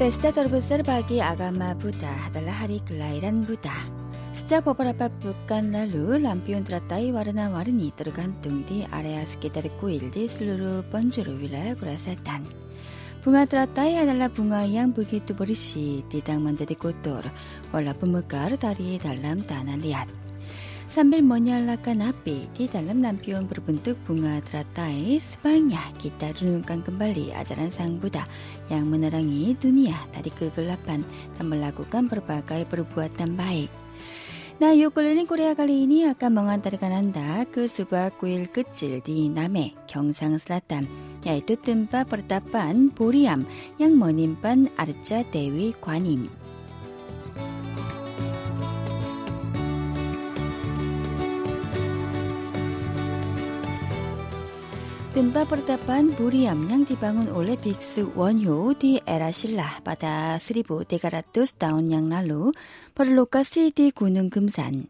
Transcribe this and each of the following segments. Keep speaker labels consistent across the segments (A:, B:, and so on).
A: Pesta terbesar bagi agama Buddha adalah Hari Kelahiran Buddha. Sejak beberapa pekan lalu, lampion teratai warna-warni tergantung di area sekitar kuil di seluruh penjuru wilayah Korea Selatan. Bunga teratai adalah bunga yang begitu bersih, tidak menjadi kotor, walaupun mekar dari dalam tanah liat. Sambil menyalakan api di dalam lampion berbentuk bunga teratai, sebanyak kita renungkan kembali ajaran Sang Buddha yang menerangi dunia dari kegelapan dan melakukan berbagai perbuatan baik. Nah, yuk keliling Korea kali ini akan mengantarkan Anda ke sebuah kuil kecil di Name, Gyeongsang Selatan, yaitu tempat pertapaan Boriam yang menimpan Arca Dewi Kwanim. Tempat pertapaan Buriam yang dibangun oleh Biksu Wonhyo di era Silla pada 1300 tahun yang lalu berlokasi di Gunung Gemsan.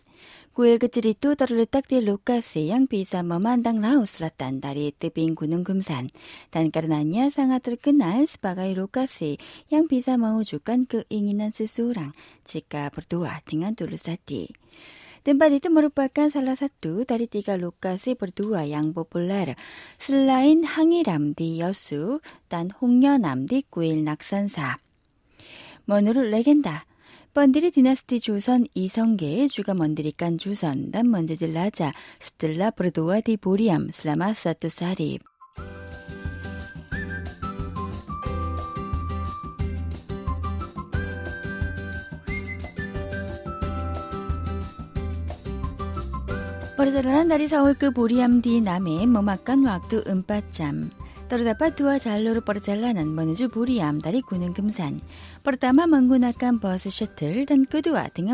A: Kuil kecil itu terletak di lokasi yang bisa memandang laut selatan dari tebing Gunung Gemsan dan karenanya sangat terkenal sebagai lokasi yang bisa mewujudkan keinginan seseorang jika berdua dengan tulus hati. Tempat itu merupakan salah satu dari tiga lokasi berdua yang populer selain Hangiram di Yosu dan Hongnyeonam di Kuil Naksansa. Menurut legenda, pendiri dinasti Joseon Isongge juga mendirikan Joseon dan menjadi raja setelah berdua di Buriam selama satu hari. Perjalanan dari Seoul ke Buriam di Name memakan waktu 4 jam. Terdapat dua jalur perjalanan menuju Buriam dari Gunung Gemsan. Pertama menggunakan bus shuttle dan kedua dengan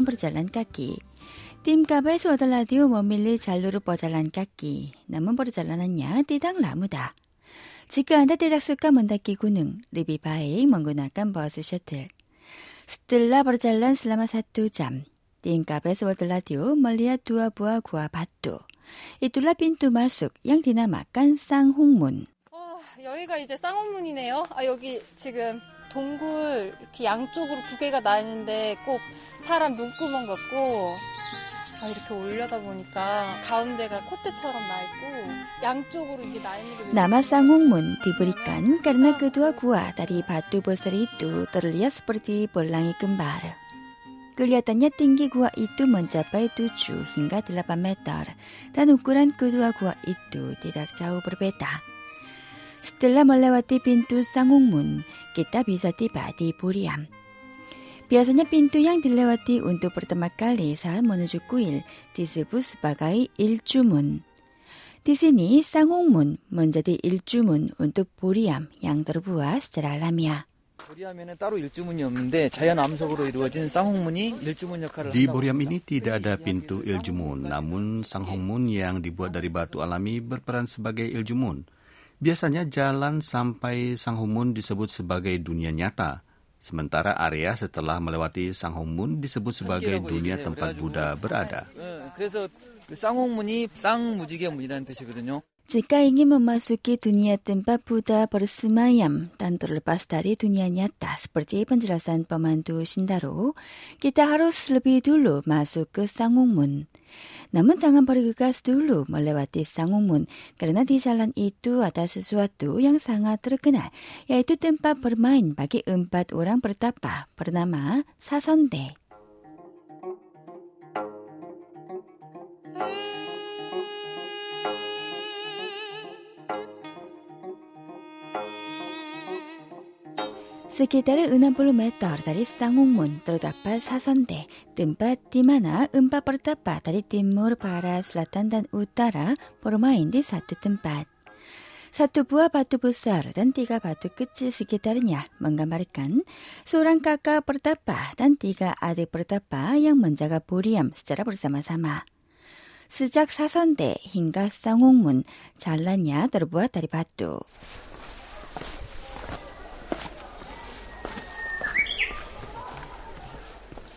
A: berjalan kaki. Tim KBS Water Radio memilih jalur berjalan kaki, namun perjalanannya tidaklah mudah. Jika Anda tidak suka mendaki gunung, lebih baik menggunakan bus shuttle. Setelah berjalan selama satu jam, 띵값에서 월드라디오 멀리아 두아 부아 구아 바 뚜. Itulah pintu masuk yang dinamakan 쌍홍문.
B: 어, 여기가 이제 쌍홍문이네요. 아, 여기 지금 동굴 이렇게 양쪽으로 두 개가 나 있는데 꼭 사람 눈구멍 같고 아, 이렇게 올려다 보니까 가운데가 콧대처럼 나 있고 양쪽으로 이게 나 있는 게
A: Nama Sanghongmun diberikan karena kedua gua dari batu besar itu terlihat seperti pelangi kembar. Kelihatannya tinggi gua itu mencapai 7 hingga 8 meter dan ukuran kedua gua itu tidak jauh berbeda. Setelah melewati pintu Sangungmun, kita bisa tiba di Buriam. Biasanya pintu yang dilewati untuk pertama kali saat menuju kuil disebut sebagai Iljumun. Di sini Sangungmun menjadi Iljumun untuk Buriam yang terbuat secara alamiah.
C: Di Boriam ini tidak ada pintu iljumun, namun Sang Hongmun yang dibuat dari batu alami berperan sebagai iljumun. Biasanya jalan sampai Sang Hongmun disebut sebagai dunia nyata, sementara area setelah melewati Sang Hongmun disebut sebagai dunia tempat Buddha berada.
A: Jika ingin memasuki dunia tempat Buddha bersemayam dan terlepas dari dunia nyata seperti penjelasan pemandu Shindaro, kita harus lebih dulu masuk ke Sangungmun. Namun jangan bergegas dulu melewati Sangungmun karena di jalan itu ada sesuatu yang sangat terkenal yaitu tempat bermain bagi empat orang bertapa bernama Sasonde. Sekitar 60 meter dari Sangungmun terdapat Sasonde, tempat di mana empat pertapa dari timur, barat, selatan, dan utara bermain di satu tempat. Satu buah batu besar dan tiga batu kecil sekitarnya menggambarkan seorang kakak pertapa dan tiga adik pertapa yang menjaga Buriam secara bersama-sama. Sejak Sasonde hingga Sangungmun, jalannya terbuat dari batu.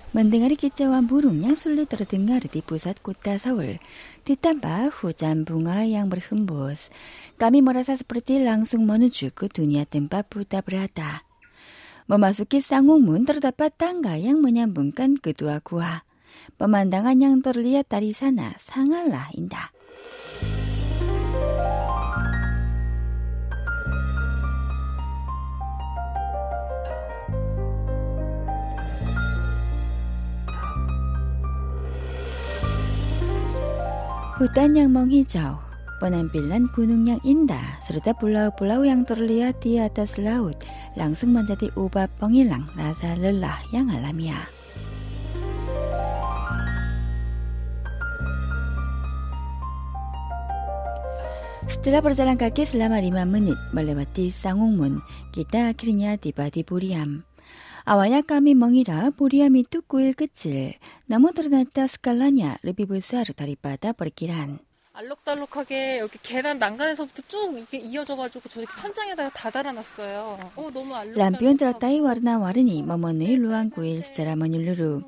A: Mendengar kicauan burung yang sulit terdengar di pusat kota Seoul. Ditambah hujan bunga yang berhembus, kami merasa seperti langsung menuju ke dunia tempat Buddha berada. Memasuki Sangungmun terdapat tangga yang menyambungkan kedua gua. Pemandangan yang terlihat dari sana sangatlah indah. Hutan yang menghijau, penampilan gunung yang indah, serta pulau-pulau yang terlihat di atas laut langsung menjadi obat penghilang rasa lelah yang alamiah. Setelah berjalan kaki selama lima menit melewati Sangungmun, kita akhirnya tiba di Buriam. 아와야 까미멍이라 보리아미 뚜꾸일 끝질 나무 드러났다 스칼라냐 르비불사르 다리바다 버리기란
B: 알록달록하게 여기 계단 난간에서부터 쭉 이렇게 이어져가지고 저렇게 천장에다가 다 달아놨어요. 오 너무 알록.
A: 람비언 드라따이 와르나 와르니 머머니 루안 구일 스자라먼 율루루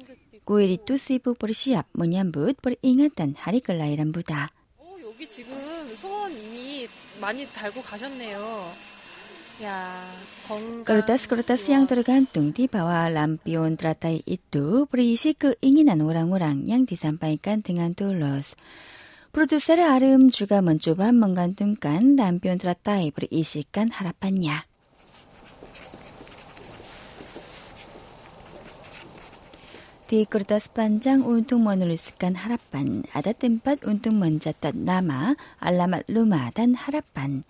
A: 구일이 뚜스이북 버리시압 머니안붓 버리 잉아탄 하리글라이란부다.
B: 오 어, 여기 지금 소원 이미 많이 달고 가셨네요. Ya,
A: Kertas-kertas ya. yang tergantung di bawah lampion teratai itu berisi keinginan orang-orang yang disampaikan dengan tulus. Produser Arum juga mencoba menggantungkan lampion teratai berisikan harapannya. Di kertas panjang untuk menuliskan harapan, ada tempat untuk mencatat nama, alamat rumah, dan harapan.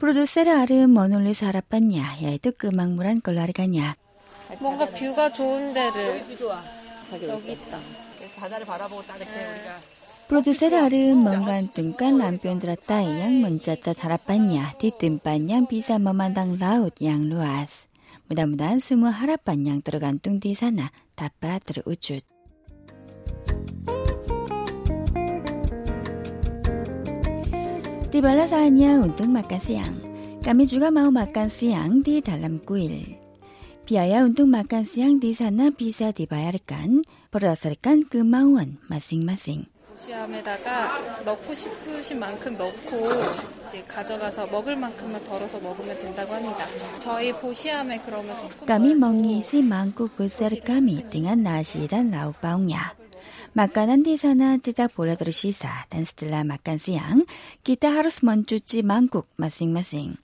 A: Produser Arum menulis harapannya, yaitu kemakmuran keluarganya.
B: 뭔가 뷰가 좋은 데를 여기 있다.
D: 바다를 바라보고 딱 이렇게 우리가
A: Produser Arum menggantungkan lampion teratai yang mencatat harapannya di tempat yang bisa memandang laut yang luas. Mudah-mudahan semua harapan yang tergantung di sana dapat terwujud. Tibalah saatnya untuk makan siang. Kami juga mau makan siang di dalam kuil. Biaya untuk makan siang di sana bisa dibayarkan berdasarkan kemauan masing-masing.
B: 보시함에다가 넣고 싶으신 만큼 넣고 이제 가져가서 먹을 만큼만 덜어서 먹으면 된다고 합니다. 저희 보시함에 그러면 조금
A: Kami mengisi mangkuk besar kami dengan nasi dan lauk pauknya. Makanan di sana tidak boleh tersisa dan setelah makan siang, kita harus mencuci mangkuk masing-masing.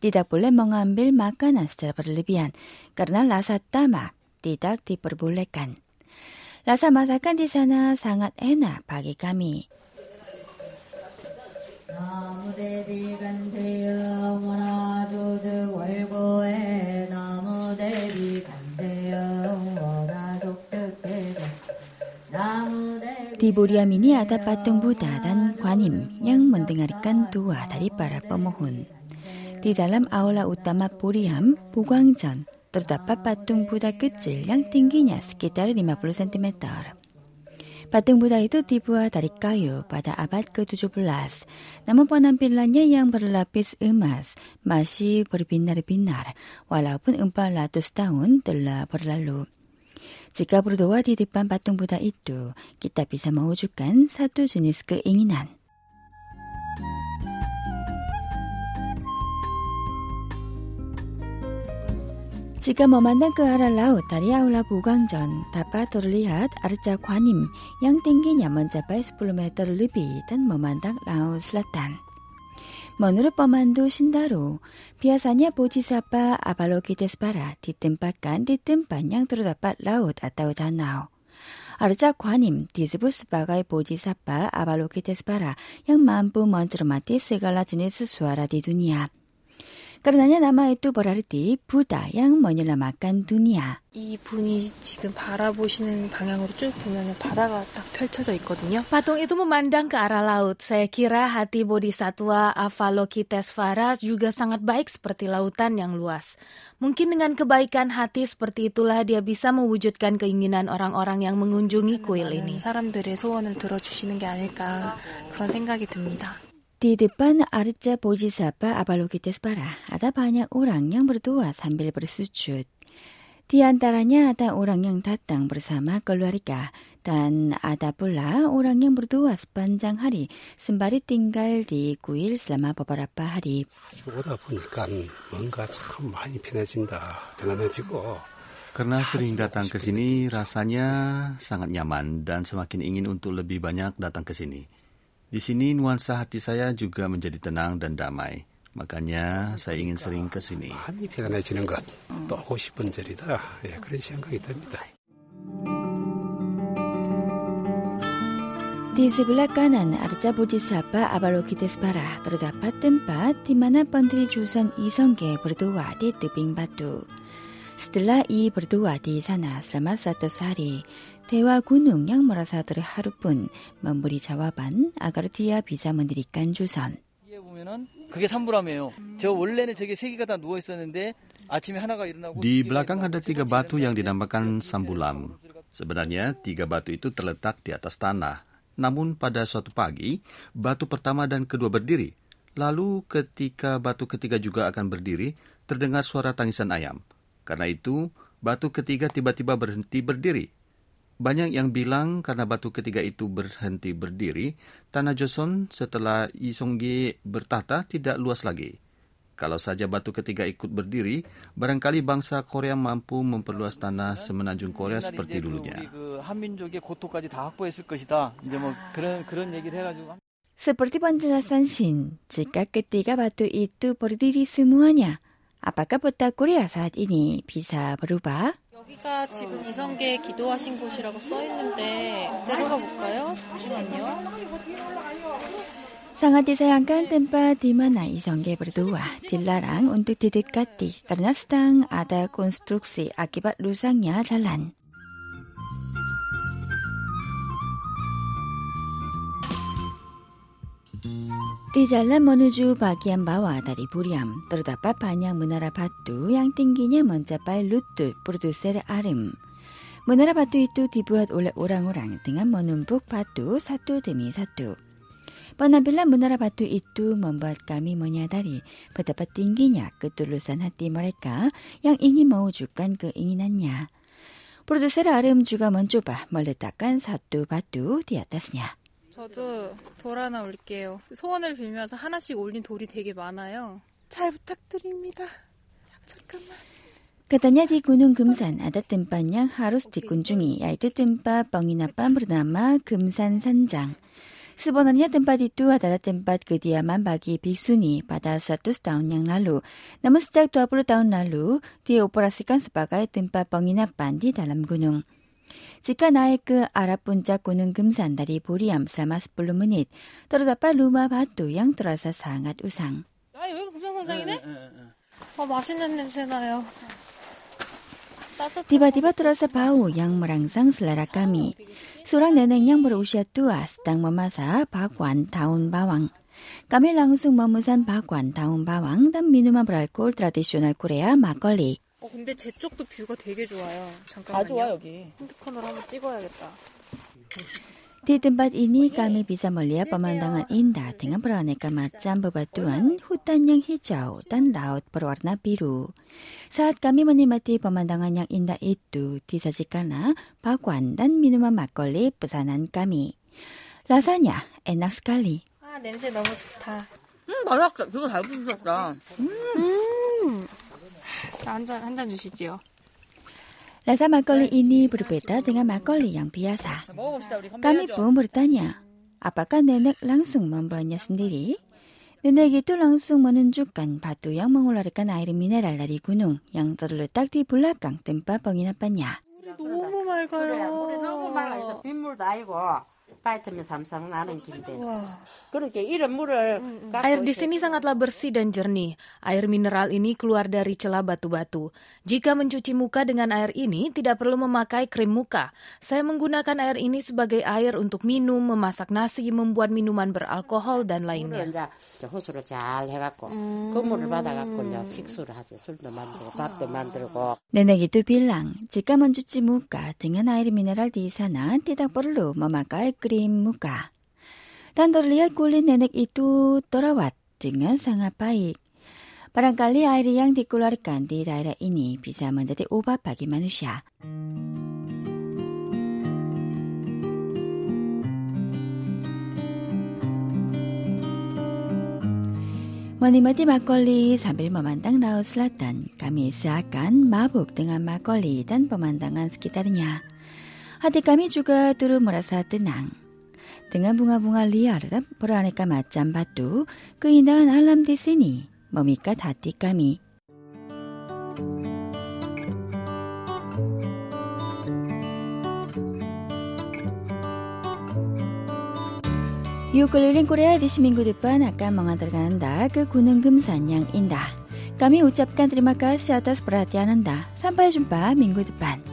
A: Tidak boleh mengambil makanan secara berlebihan karena rasa tamak tidak diperbolehkan. Rasa masakan di sana sangat enak bagi kami.
E: 나무대비 간대여 원하조드 월
A: Di Buriam ini ada patung Buddha dan Guanim yang mendengarkan doa dari para pemohon. Di dalam aula utama Buriam, Bugwangjeon, terdapat patung Buddha kecil yang tingginya sekitar 50 cm. Patung Buddha itu dibuat dari kayu pada abad ke-17. Namun penampilannya yang berlapis emas masih berbinar-binar walaupun 400 tahun telah berlalu. Jika berdoa di depan patung Buddha itu, kita bisa mewujudkan satu jenis keinginan. Jika memandang ke arah laut dari aula Bugangjeon, dapat terlihat arca Guanim yang tingginya mencapai 10 meter lebih dan memandang laut selatan. Menurut pemandu Shindaro, biasanya Bodhisattva Avalokitesvara ditempatkan di tempat yang terdapat laut atau danau. Arca Guanim disebut sebagai Bodhisattva Avalokitesvara yang mampu mencermati segala jenis suara di dunia. Karenanya nama itu berarti Buddha yang menyelamatkan dunia.
B: 이 분이 지금 바라보시는 방향으로 쭉 보면 바다가 딱 펼쳐져 있거든요.
F: Patung itu memandang ke arah laut. Saya kira hati Bodhisattva Avalokitesvara juga sangat baik seperti lautan yang luas. Mungkin dengan kebaikan hati seperti itulah dia bisa mewujudkan keinginan orang-orang yang mengunjungi kuil ini.
B: 사람들의 소원을 들어주시는 게 아닐까 그런 생각이 듭니다.
A: Di depan arca Bojisapa Abalo ada banyak orang yang berdoa sambil bersujud. Di antaranya ada orang yang datang bersama keluarga dan ada pula orang yang berdoa sepanjang hari sembari tinggal di kuil selama beberapa hari.
C: Karena sering datang ke sini, rasanya sangat nyaman dan semakin ingin untuk lebih banyak datang ke sini. Di sini nuansa hati saya juga menjadi tenang dan damai. Makanya saya ingin sering ke sini.
A: Di sebelah kanan Arca Bodhisattva Avalokitesvara terdapat tempat di mana pendiri Jusan Isongge berdoa di tebing batu. Setelah I berdoa di sana selama 100 hari, Dewa Gunung yang merasa terharu pun memberi jawaban agar dia bisa mendirikan Jusan.
G: 뒤에 보면은 그게 산불함이에요. 저 원래는 저게 세 개가 다 누워 있었는데 아침에 하나가 일어나고
C: Di
G: 두 개가
C: belakang
G: 일어나고
C: ada
G: 세
C: tiga
G: 번째가
C: batu yang
G: 일어나는데
C: dinamakan
G: 그
C: sambulam. Sebenarnya tiga batu itu terletak di atas tanah. Namun pada suatu pagi, batu pertama dan kedua berdiri. Lalu ketika batu ketiga juga akan berdiri, terdengar suara tangisan ayam. Karena itu, batu ketiga tiba-tiba berhenti berdiri. banyak yang bilang karena batu ketiga itu berhenti berdiri, tanah Joseon setelah Isonggi bertata tidak luas lagi. Kalau saja batu ketiga ikut berdiri, barangkali bangsa Korea mampu memperluas tanah semenanjung Korea seperti dulunya.
A: Seperti penjelasan Shin, jika ketiga batu itu berdiri semuanya, apakah peta Korea saat ini bisa berubah?
B: 여기가 지금 이성계 기도하신 곳이라고 써있는데 내려가 볼까요? 잠시만요.
A: 상하디사 양간 뜸바 디마나 이성계 브르두와 딜라랑 운뚜티디까띠 까르나스당 아다 콘스트룩시 아키바 루상야 잘란 Di jalan menuju bagian bawah dari Buriam terdapat banyak menara batu yang tingginya mencapai lutut produser Arim. Menara batu itu dibuat oleh orang-orang dengan menumpuk batu satu demi satu. Penampilan menara batu itu membuat kami menyadari betapa tingginya ketulusan hati mereka yang ingin mewujudkan keinginannya. Produser Arim juga mencoba meletakkan satu batu di atasnya.
B: 저도 돌 하나 올릴게요. 소원을 빌면서 하나씩 올린 돌이 되게 많아요. 잘 부탁드립니다. 잠깐만.
A: Katanya di Gunung Gemsan ada tempat yang harus dikunjungi, yaitu tempat penginapan bernama Gemsan Sanjang. Sebenarnya tempat itu adalah tempat kediaman bagi biksuni pada 100 tahun yang lalu. Namun sejak 20 tahun lalu, dioperasikan sebagai tempat penginapan di dalam gunung. Jika naik ke arah puncak Gunung Gemsan dari Buriam selama 10 menit, terdapat rumah batu yang terasa sangat usang.
B: 아 여기가 금성산장이네? 아 맛있는 냄새 나요. 따뜻한
A: Tiba-tiba terasa bau yang merangsang selera kami. Seorang nenek yang berusia tua sedang memasak bakwan daun bawang. Kami langsung memesan bakwan daun bawang dan minuman beralkohol tradisional Korea 막걸리.
B: 어, 근데 제 쪽도 뷰가 되게 좋아요. 잠깐만요.
D: 다 좋아 여기.
B: 핸드폰으로 한번 찍어야겠다.
A: 디든밭 이니 어, 예. 까메 비자 멀리야 뻔만당한 인다 등한 불안해까 아, 맞잠 부바 또한 후단양 히자오 단 라웃 버와나 비루 사앗 까미 머니마티 뻔만당한 양 인다 이뚜 디사지까나 박관 단 미누마 막걸리 부산한 까미 라사냐 엔낙스칼리
B: 아 냄새 너무 좋다.
D: 음 맛있다. 그거 잘 부르셨다. 음. 음.
B: 한잔 한 잔 주시지요.
A: Rasa mak걸리 ini berbeda dengan mak걸리 yang biasa.
D: 자, 먹어봅시다 우리
A: Kami
D: 건배해야죠.
A: pun bertanya, apakah nenek langsung membuatnya sendiri? Nenek itu langsung menunjukkan batu yang mengeluarkan air mineral dari gunung yang terletak di belakang tempat penginapannya.
B: 너무
H: 그래,
B: 맑아요.
H: 물이 너무 맑아서 빗물도 아니고 파이터면 삼상 나는 긴데.
B: 와.
H: 그렇게 이런 물을 갖고
F: Air di
H: 있어서
F: sini sangatlah bersih dan jernih. Air mineral ini keluar dari celah batu-batu. Jika mencuci muka dengan air ini, tidak perlu memakai krim muka. Saya menggunakan air ini sebagai air untuk minum, memasak nasi, membuat minuman beralkohol, dan
H: 물을
F: lainnya.
H: 이제 저 호수로 잘 해갖고 그 물을 받아갖고 이제 식수를 하지 술도 만들고 밥도 만들고
A: Nenek itu bilang, jika mencuci muka dengan air mineral di sana tidak perlu memakai krim muka. Dan terlihat kulit nenek itu terawat dengan sangat baik. Barangkali air yang dikeluarkan di daerah ini bisa menjadi obat bagi manusia. Menikmati mak걸li sambil memandang laut selatan, kami seakan mabuk dengan mak걸li dan pemandangan sekitarnya. Hati kami juga turut merasa tenang. Dengan bunga-bunga liar dan beraneka macam batu, keindahan alam di sini memikat hati kami. Yuk keliling Korea di seminggu depan akan mengantarkan Anda ke Gunung Gemsan yang indah. Kami ucapkan terima kasih atas perhatian Anda. Sampai jumpa minggu depan.